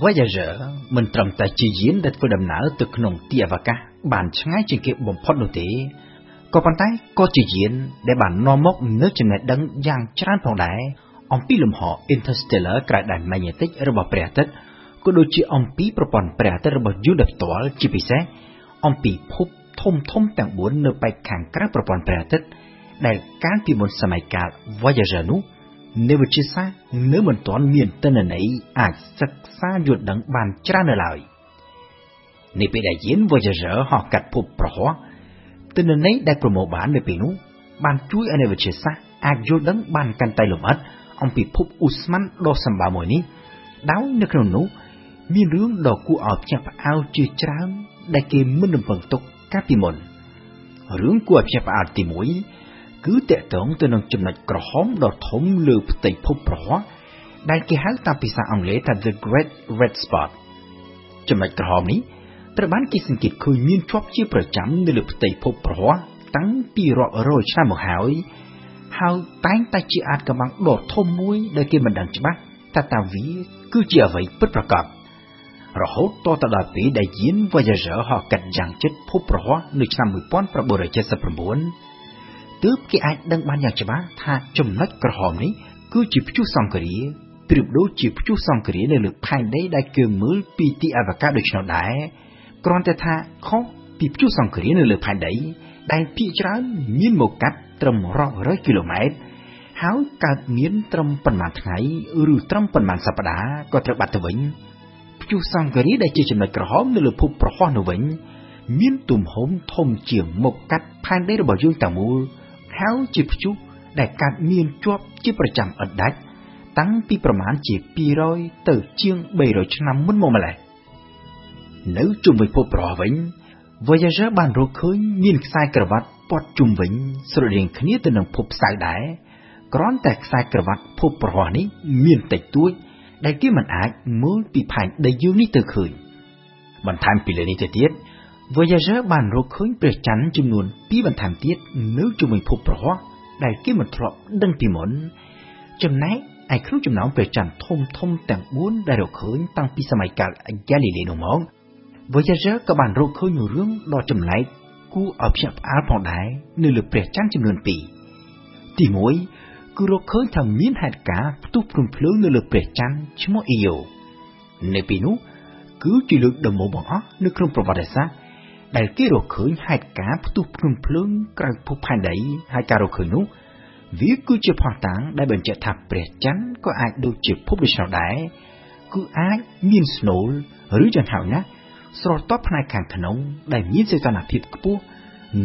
Voyager មិនត្រឹមតែជាយានដែលធ្វើដំណើរទៅក្នុងទីអវកាសបានឆ្ងាយជាងគេបំផុតនោះទេក៏ប៉ុន្តែក៏ជាយានដែលបាននាំមកនូវចំណេះដឹងយ៉ាងច្រើនផងដែរអំពីលំហ interstellar ក្រៅដែនម៉ាញេទិករបស់ព្រះអាទិត្យក៏ដូចជាអំពីប្រព័ន្ធព្រះអាទិត្យរបស់យូនផ្ទាល់ជាពិសេសអំពីភពធំធំទាំង4នៅបែកខាងក្រៅប្រព័ន្ធព្រះអាទិត្យដែលកាលពីមុនសម័យកាល Voyager នោះ នៅវិទ្យាសាស្ត្រនៅមិនទាន់មានទិន្នន័យអាចសិក្សាយល់ដឹងបានច្រើននៅឡើយនេះពេលដែលយាន Voyager ហោះកាត់ភពប្រហោះទិន្នន័យដែលប្រមូលបាននៅពេលនោះបានជួយឲ្យអ្នកវិទ្យាសាស្ត្រអាចយល់ដឹងបានកាន់តែលម្អិតអំពីភពឧស្ម័នដ៏សម្បើមមួយនេះដោយនៅក្នុងនោះមានរឿងដ៏គួរឲ្យភ្ញាក់ផ្អើលជាច្រើនដែលគេមិនរំពឹងទុកកាលពីមុនរឿងគួរឲ្យភ្ញាក់ផ្អើលទី1 គឺតកតងទៅនឹងចំណុចក្រហមដ៏ធំលើផ្ទៃភពប្រហោះដែលគេហៅតាមភាសាអង់គ្លេសថា The Great Red Spot ចំណុចក្រហមនេះត្រូវបានគេសង្កេតឃើញមានជាប់ជាប្រចាំនៅលើផ្ទៃភពប្រហោះតាំងពីរាប់រយឆ្នាំមកហើយហើយតែងតែជាអាចកំបាំងដ៏ធំមួយដែលគេមិនដឹងច្បាស់ថាតើវាគឺជាអ្វីពិតប្រាកដរហូតតទៅដល់ពេលដែលយាន Voyager ហោះកាត់យ៉ាងជិតភពប្រហោះនៅឆ្នាំ1979 ទើបគេអាចដឹងបានយ៉ាងច្បាស់ថាចំណុចក្រហមនេះគឺជាព្យុះសង្គ្រាប្រៀបដូចជាព្យុះសង្គ្រានៅលើផែនដីដែលគេមើលពីទីអវកាសដូច្នោះដែរគ្រាន់តែថាខុសពីព្យុះសង្គ្រានៅលើផែនដីដែលភាគច្រើនមានមកកាត់ត្រឹមរាប់រយគីឡូម៉ែត្រហើយកើតមានត្រឹមប៉ុន្មានថ្ងៃឬត្រឹមប៉ុន្មានសប្តាហ៍ក៏ត្រូវបាត់ទៅវិញព្យុះសង្គ្រាដែលជាចំណុចក្រហមនៅលើភពប្រហោះនោះវិញមានទំហំធំជាងមកកាត់ផែនដីរបស់យើងទាំងមូល ហើយជាព្យុះដែលកើតមានជាប់ជាប្រចាំឥតដាច់តាំងពីប្រមាណជា200ទៅជាង300ឆ្នាំមុនមកម្ល៉េះនៅជុំវិញភពប្រហោះវិញ Voyager បានរកឃើញមានខ្សែក្រវ៉ាត់ព័ទ្ធជុំវិញស្រដៀងគ្នាទៅនឹងភពផ្សៅដែរគ្រាន់តែខ្សែក្រវ៉ាត់ភពប្រហោះនេះមានតិចតួចដែលគេមិនអាចមើលពីផែនដីយើងនេះទៅឃើញបន្ថែមពីលើនេះទៅទៀត Voyager បានរកឃើញព្រះច័ន្ទចំនួន2បន្ថែមទៀតនៅជុំវិញភពប្រហោះដែលគេមិនធ្លាប់ដឹងពីមុន ចំណែកឯក្នុងចំណោមព្រះច័ន្ទធំធំទាំង4ដែលរកឃើញតាំងពីសម័យកាល Galilei នោះមក Voyager ក៏បានរកឃើញរឿងដ៏ចម្លែកគួរឲ្យភ្ញាក់ផ្អើលផងដែរនៅលើព្រះច័ន្ទចំនួន2ទី1គឺរកឃើញថាមានហេតុការណ៍ផ្ទុះព្រំភ្លើងនៅលើព្រះច័ន្ទឈ្មោះ Io នៅពេលនោះគឺជាលើកដំបូងបង្អស់នៅក្នុងប្រវត្តិសាស្ត្រ ដែលគេរកឃើញហេតុការណ៍ផ្ទុះព្រំភ្លើងក្រៅភពផែនដីហើយការរកឃើញនោះវាគឺជាផុសតាងដែលបញ្ជាក់ថាព្រះច័ន្ទក៏អាចដូចជាភពដូច្នោះដែរគឺអាចមានស្នូលឬយ៉ាងហោចណាស់ស្រទាប់ផ្នែកខាងក្នុង ដែលមានសីតុណ្ហភាពខ្ពស់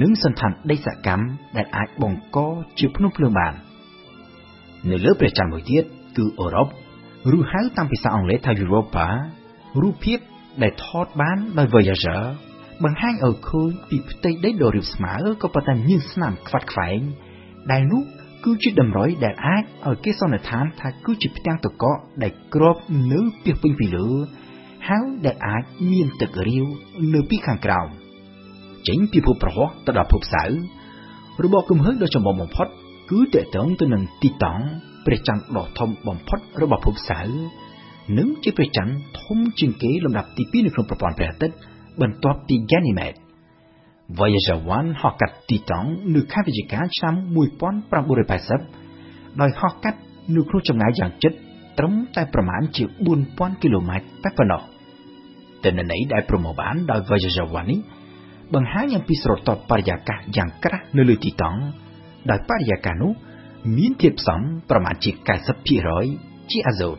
និងសន្តានដីសកម្មដែលអាចបង្កជាភ្នំភ្លើងបាននៅលើព្រះច័ន្ទមួយទៀតគឺអឺរ៉ុបឬហៅតាមភាសាអង់គ្លេសថា Europa រូបភាពដែលថតបានដោយ Voyager បង្ហាញឲ្យឃើញពីផ្ទៃដីដ៏រាបស្មើក៏ប៉ុន្តែមានស្នាមខ្វាត់ខ្វែងដែលនោះគឺជាតម្រុយដែលអាចឲ្យគេសន្និដ្ឋានថាគឺជាផ្ទាំងទឹកកកដែលគ្របនៅពីពេញពីលើហើយដែលអាចមានទឹករាវនៅពីខាងក្រោមចេញពីភពប្រហោះទៅដល់ភពសៅរបបគំហើញដ៏ចម្បងបំផុតគឺតកតងទៅនឹងទីតង់ព្រះច័ន្ទដ៏ធំបំផុតរបស់ភពសៅនិងជាព្រះច័ន្ទធំជាងគេលំដាប់ទី2នៅក្នុងប្រព័ន្ធព្រះអាទិត្យ បន្ទាប់ពី Ganymede Voyager 1ហោះកាត់ទីតង់នៅខែវិច្ឆិកាឆ្នាំ1980ដោយហោះកាត់នៅក្នុងចម្ងាយយ៉ាងជិតត្រឹមតែប្រមាណជា4000គីឡូម៉ែត្រតែប៉ុណ្ណោះទិន្នន័យដែលប្រមូលបានដោយ Voyager 1នេះបង្ហាញអំពីស្រទាប់បរិយាកាសយ៉ាងក្រាស់នៅលើទីតង់ដោយបរិយាកាសនោះមានធាតុផ្សំប្រមាណជា90%ជាអាសូត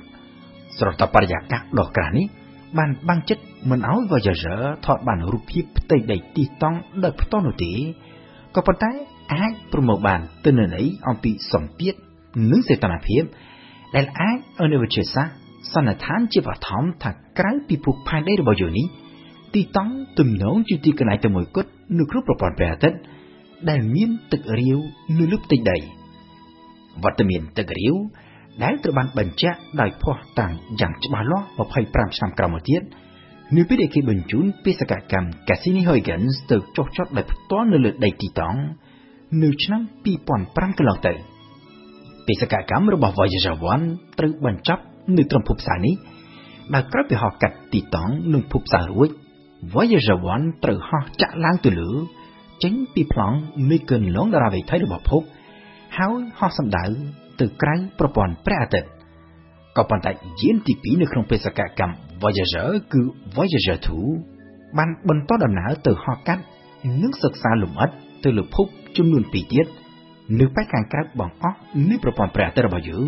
ស្រទាប់បរិយាកាសដ៏ក្រាស់នេះ បានបាំងចិត្តមិនឲ្យ Voyager ថតបានរូបភាពផ្ទៃដីទីតង់ដោយផ្ទាល់នោះទេក៏ប៉ុន្តែអាចប្រមូលបានទិន្នន័យអំពីសម្ពាធនិងសីតុណ្ហភាពដែលអាចឲ្យអ្នកវិទ្យាសាស្ត្រសន្និដ្ឋានជាបឋមថាក្រៅពីភពផែនដីរបស់យើងនេះទីតង់ទំនងជាទីកន្លែងតែមួយគត់នៅក្នុងប្រព័ន្ធព្រះអាទិត្យដែលមានទឹករាវនៅលើផ្ទៃដីវត្តមានទឹករាវ ដែលត្រូវបានបញ្ជាក់ដោយភ័ស្តុតាងយ៉ាងច្បាស់លាស់25ឆ្នាំក្រោយមកទៀតនៅពេលដែលគេបញ្ជូនបេសកកម្ម Cassini-Huygens ទៅចុះចតដោយផ្ទាល់នៅលើដីទីតង់នៅឆ្នាំ2005កន្លងទៅបេសកកម្មរបស់ Voyager 1ត្រូវបញ្ចប់នៅត្រឹមភពផ្សាយនេះដែលក្រោយពីហោះកាត់ទីតង់នឹងភពផ្សាររួច Voyager 1ត្រូវហោះចាក់ឡើងទៅលើចេញពីប្លង់នៃគន្លងតារាវិថីរបស់ភពហើយហោះសម្ដៅ ទៅក្រៅប្រព័ន្ធព្រះអាទិត្យក៏ប៉ុន្តែយានទី2នៅក្នុងបេសកកម្ម Voyager គឺ Voyager 2បានបន្តដំណើរទៅហោះកាត់និងសិក្សាលំអិតទៅលើភពចំនួន2ទៀតនៅប៉ែកខាងក្រៅបងអស់នៃប្រព័ន្ធព្រះអាទិត្យរបស់យើង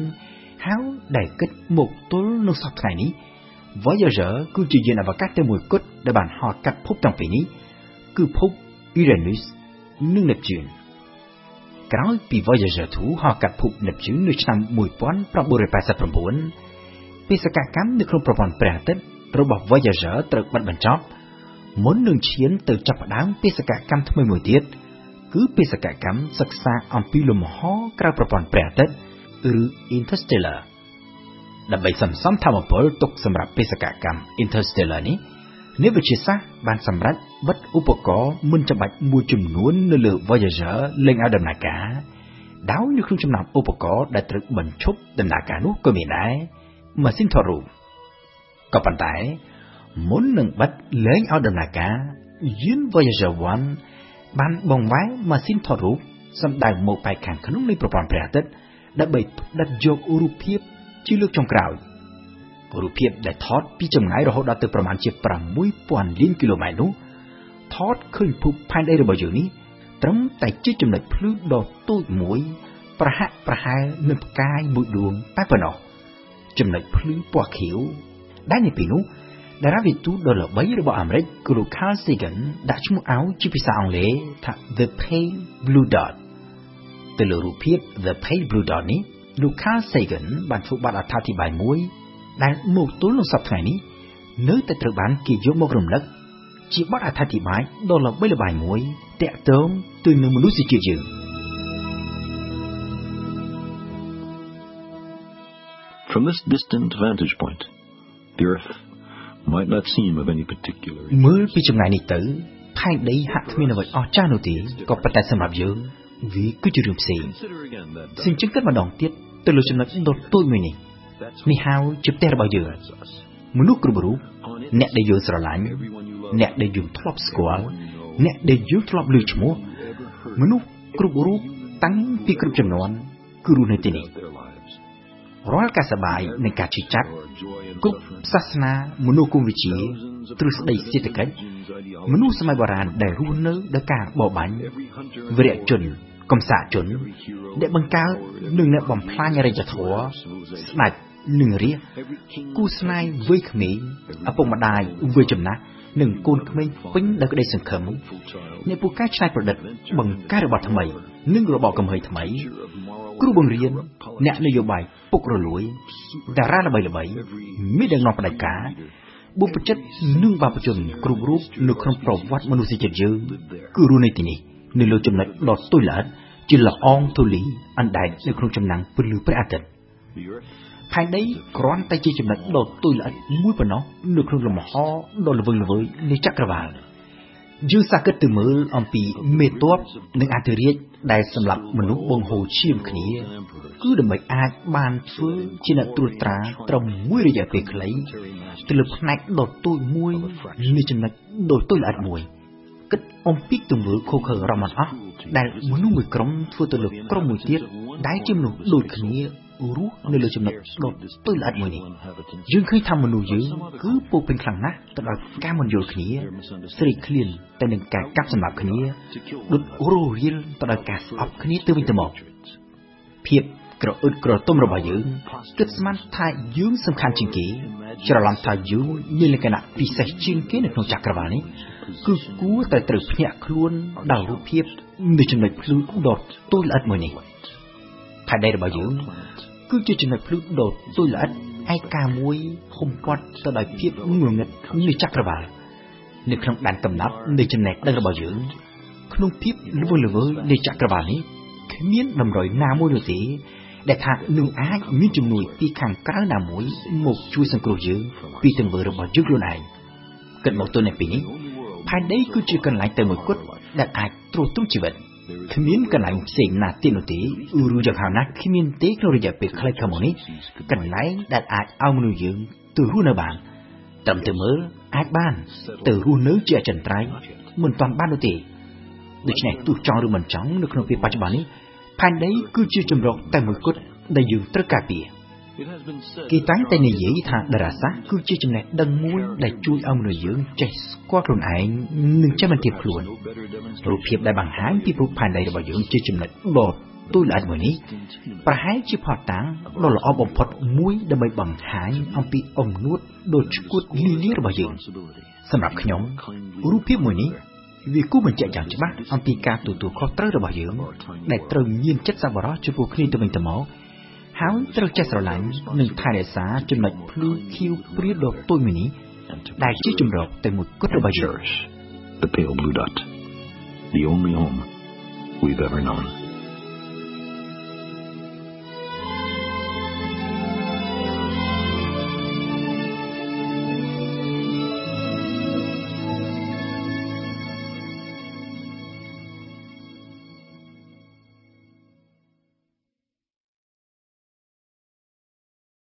ហើយដែលគិតមកទល់នៅសប្តាហ៍ថ្ងៃនេះ Voyager គឺជាយានអវកាសតែមួយគត់ដែលបានហោះកាត់ភពទាំងពីរនេះគឺភព Uranus និង Neptune ក្រោយពី Voyager 2ហោះកាត់ភព Neptune នៅឆ្នាំ1989បេសកកម្មនៅក្នុងប្រព័ន្ធព្រះអាទិត្យរបស់ Voyager ត្រូវបាត់បញ្ចប់មុននឹងឈានទៅចាប់ផ្ដើមបេសកកម្មថ្មីមួយទៀតគឺបេសកកម្មសិក្សាអំពីលំហក្រៅប្រព័ន្ធព្រះអាទិត្យឬ Interstellar ដើម្បីសន្សំធម្មពលទុកសម្រាប់បេសកកម្ម Interstellar នេះ អ្នកវិទ្យាសាស្ត្របានសម្រេចបិទឧបករណ៍មិនចាំបាច់មួយចំនួននៅលើ Voyager លេងឲ្យដំណើរការដោយនៅក្នុងចំណោមឧបករណ៍ដែលត្រូវបញ្ឈប់ដំណើរការនោះក៏មានដែរម៉ាស៊ីនថតរូបក៏ប៉ុន្តែមុននឹងបិទលេងឲ្យដំណើរការយាន Voyager 1បានបង្វែរម៉ាស៊ីនថតរូបសម្ដៅមកបែកខាងក្នុងនៃប្រព័ន្ធព្រះអាទិត្យដើម្បីផ្ដិតយករូបភាពជាលើកចុងក្រោយ។ រូបភាពដែលថតពីចម្ងាយរហូតដល់ទៅប្រមាណជា6000លានគីឡូម៉ែត្រនោះថតឃើញភពផែនដីរបស់យើងនេះត្រឹមតែជាចំណុចភ្លឺដ៏តូចមួយ ប្រហាក់ប្រហែលនឹងផ្កាយមួយដួងតែប៉ុណ្ណោះចំណុចភ្លឺពណ៌ខៀវដែលនៅពេលនោះតារាវិទូដ៏ល្បីរបស់អាមេរិកគឺលោក Carl Sagan ដាក់ឈ្មោះឲ្យជាភាសាអង់គ្លេសថា The Pale Blue Dot ទៅលើរូបភាព The Pale Blue Dot នេះលោក Carl Sagan បានធ្វើបទអត្ថាធិប្បាយមួយ ដែលមកទល់នឹងសប្តាហ៍នេះនៅតែត្រូវបានគេយកមករំលឹកជាបទអត្ថាធិប្បាយដ៏ល្បីល្បាញមួយតាក់ទងទៅនឹងមនុស្សជាតិយើង From this distant vantage point, the Earth might not seem of any particular មើលពីចម្ងាយនេះទៅផែនដីហាក់គ្មានអ្វីអស្ចារ្យនោះទេក៏ប៉ុន្តែសម្រាប់យើងវាគឺជារឿងផ្សេងសញ្ជឹងគិតម្ដងទៀតទៅលើចំណុចដ៏តូចមួយនេះ នេះហៅជាផ្ទះរបស់យើងមនុស្សគ្រប់រូបអ្នកដែលយើងស្រឡាញ់អ្នកដែលយើងធ្លាប់ស្គាល់អ្នកដែលយើងធ្លាប់ឮឈ្មោះមនុស្សគ្រប់រូបតាំងពីគ្រប់ចំនួនគឺរស់នៅទីនេះរាល់ការសបាយនិងការជឿចាប់គ្រប់សាសនាមនុស្សគុំវិជាទ្រឹស្ដីសេដ្ឋកិច្ចមនុស្សសម័យបុរាណដែលរស់នៅដោយការបរបាញ់វិរៈជនកំសាជនដែលបង្កើតនឹងអ្នកបំផ្លាញរិយធម៌ស្ដេច និងរាជគូស្នេហ៍វ័យក្មេងឪពុកម្ដាយវ័យចំណាស់និងកូនក្មេងពេញដោយក្តីសង្ឃឹមអ្នកពូកែច្នៃប្រឌិតបង្កើតរបបថ្មី និងរបបកំហុសថ្មី គ្រូបង្រៀនអ្នកនយោបាយពុករលួយតារាល្បីល្បីមានដឹកនាំផ្ដាច់ការបុព្វជិតនិងបាបជនគ្រប់រូបនៅក្នុងប្រវត្តិមនុស្សជាតិយើងគឺរស់នៅទីនេះនៅលើចំណុចដ៏ទុយល្អិតជាល្អអងទូលីអណ្ដែតនៅក្នុងចំណាំងពន្លឺព្រះអាទិត្យ ផែនដីគ្រាន់តែជាចំណុចដ៏ទុយល្អិតមួយប៉ុណ្ណោះនៅក្នុងលំហដ៏ល្វឹងល្វើយនៃចក្រវាឡយើងសាកគិតទៅមើលអំពីមេតបនិងអធិរាជដែលសម្រាប់មនុស្សបង្ហូរឈាមគ្នាគឺដើម្បីអាចបានធ្វើជាអ្នកត្រួតត្រាត្រឹមមួយរយៈពេលខ្លីទៅលើផ្នែកដ៏ទូចមួយនៃចំណុចដ៏ទូចល្អិតមួយគិតអំពីទង្វើខុសខើរមអស់ដែលមនុស្សមួយក្រុមធ្វើទៅលើក្រុមមួយទៀតដែលជាមនុស្សដូចគ្នា រស់នៅលើចំណុចដុតទុយល្អិតមួយនេះយើងឃើញថាមនុស្សយើងគឺពោពេញខ្លាំងណាស់ទៅដោយការមិនយល់គ្នាស្រេកឃ្លានទៅនឹងការកាប់សម្លាប់គ្នាដូចរស់រៀលទៅដោយការស្អប់គ្នាទៅវិញទៅមកភាពក្រអឹតក្រទុំរបស់យើងគិតស្មានថាយើងសំខាន់ជាងគេច្រឡំថាយើងមានលក្ខណៈពិសេសជាងគេនៅក្នុងចក្រវាឡនេះគឺគួរតែត្រូវភ្ញាក់ខ្លួនដល់រូបភាពនៃចំណុចភ្លឺដ៏ទូលល្អិតមួយនេះ ផែនដីរបស់យើងគឺជាចំណុចភ្លឺដ៏ទុយល្អិតឯកាមួយហុំព័ទ្ធទៅដោយភាពងងឹតនៃចក្រវាឡនៅក្នុងដែនកំណត់នៃចំណេះដឹងរបស់យើងក្នុងភាពល្វើល្វើនៃចក្រវាឡនេះគ្មានតម្រុយណាមួយនោះទេដែលថានឹងអាចមានជំនួយពីខាងក្រៅណាមួយមកជួយសង្គ្រោះយើងពីទង្វើរបស់យើងខ្លួនឯងគិតមកទល់នៅពេលនេះផែនដីគឺជាកន្លែងតែមួយគត់ដែលអាចទ្រទ្រង់ជីវិត គ្មានកន្លែងផ្សេងណាទៀតនោះទេឬយ៉ាងហោចណាស់គ្មានទេក្នុងរយៈពេលខ្លីខាងមុខនេះកន្លែងដែលអាចឲ្យមនុស្សយើងទៅរស់នៅបានត្រឹមតែមើលអាចបានទៅរស់នៅជាអចិន្ត្រៃយ៍មិនទាន់បាននោះទេដូច្នេះទោះចង់ឬមិនចង់នៅក្នុងពេលបច្ចុប្បន្ននេះផែនដីគឺជាជំរកតែមួយគត់ដែលយើងត្រូវការពារ គេតែងតែនិយាយថាតារាសាស្ត្រគឺជាចំណេះដឹងមួយដែលជួយឲ្យមនុស្សយើងចេះស្គាល់ខ្លួនឯងនិងចេះបន្ទាបខ្លួនរូបភាពដែលបង្ហាញពីរូបផែនដីរបស់យើងជាចំណុចដ៏ទូលល្អិតមួយនេះប្រហែលជាផតតាំងដ៏ល្អបំផុតមួយដើម្បីបង្ហាញអំពីអំនួតដ៏ឆ្កួតលីលារបស់យើងសម្រាប់ខ្ញុំរូបភាពមួយនេះវាគូបញ្ជាក់យ៉ាងច្បាស់អំពីការទទួលខុសត្រូវរបស់យើងដែលត្រូវមានចិត្តសប្បុរសចំពោះគ្នាទៅវិញទៅមក ហើយត្រូវចេះស្រឡាញ់និងថែរក្សាចំណុចភ្លឺខៀវព្រាលដ៏តូចមួយនេះដែលជាជំរកតែមួយគត់របស់យើង The pale blue dot, the only home we've ever known.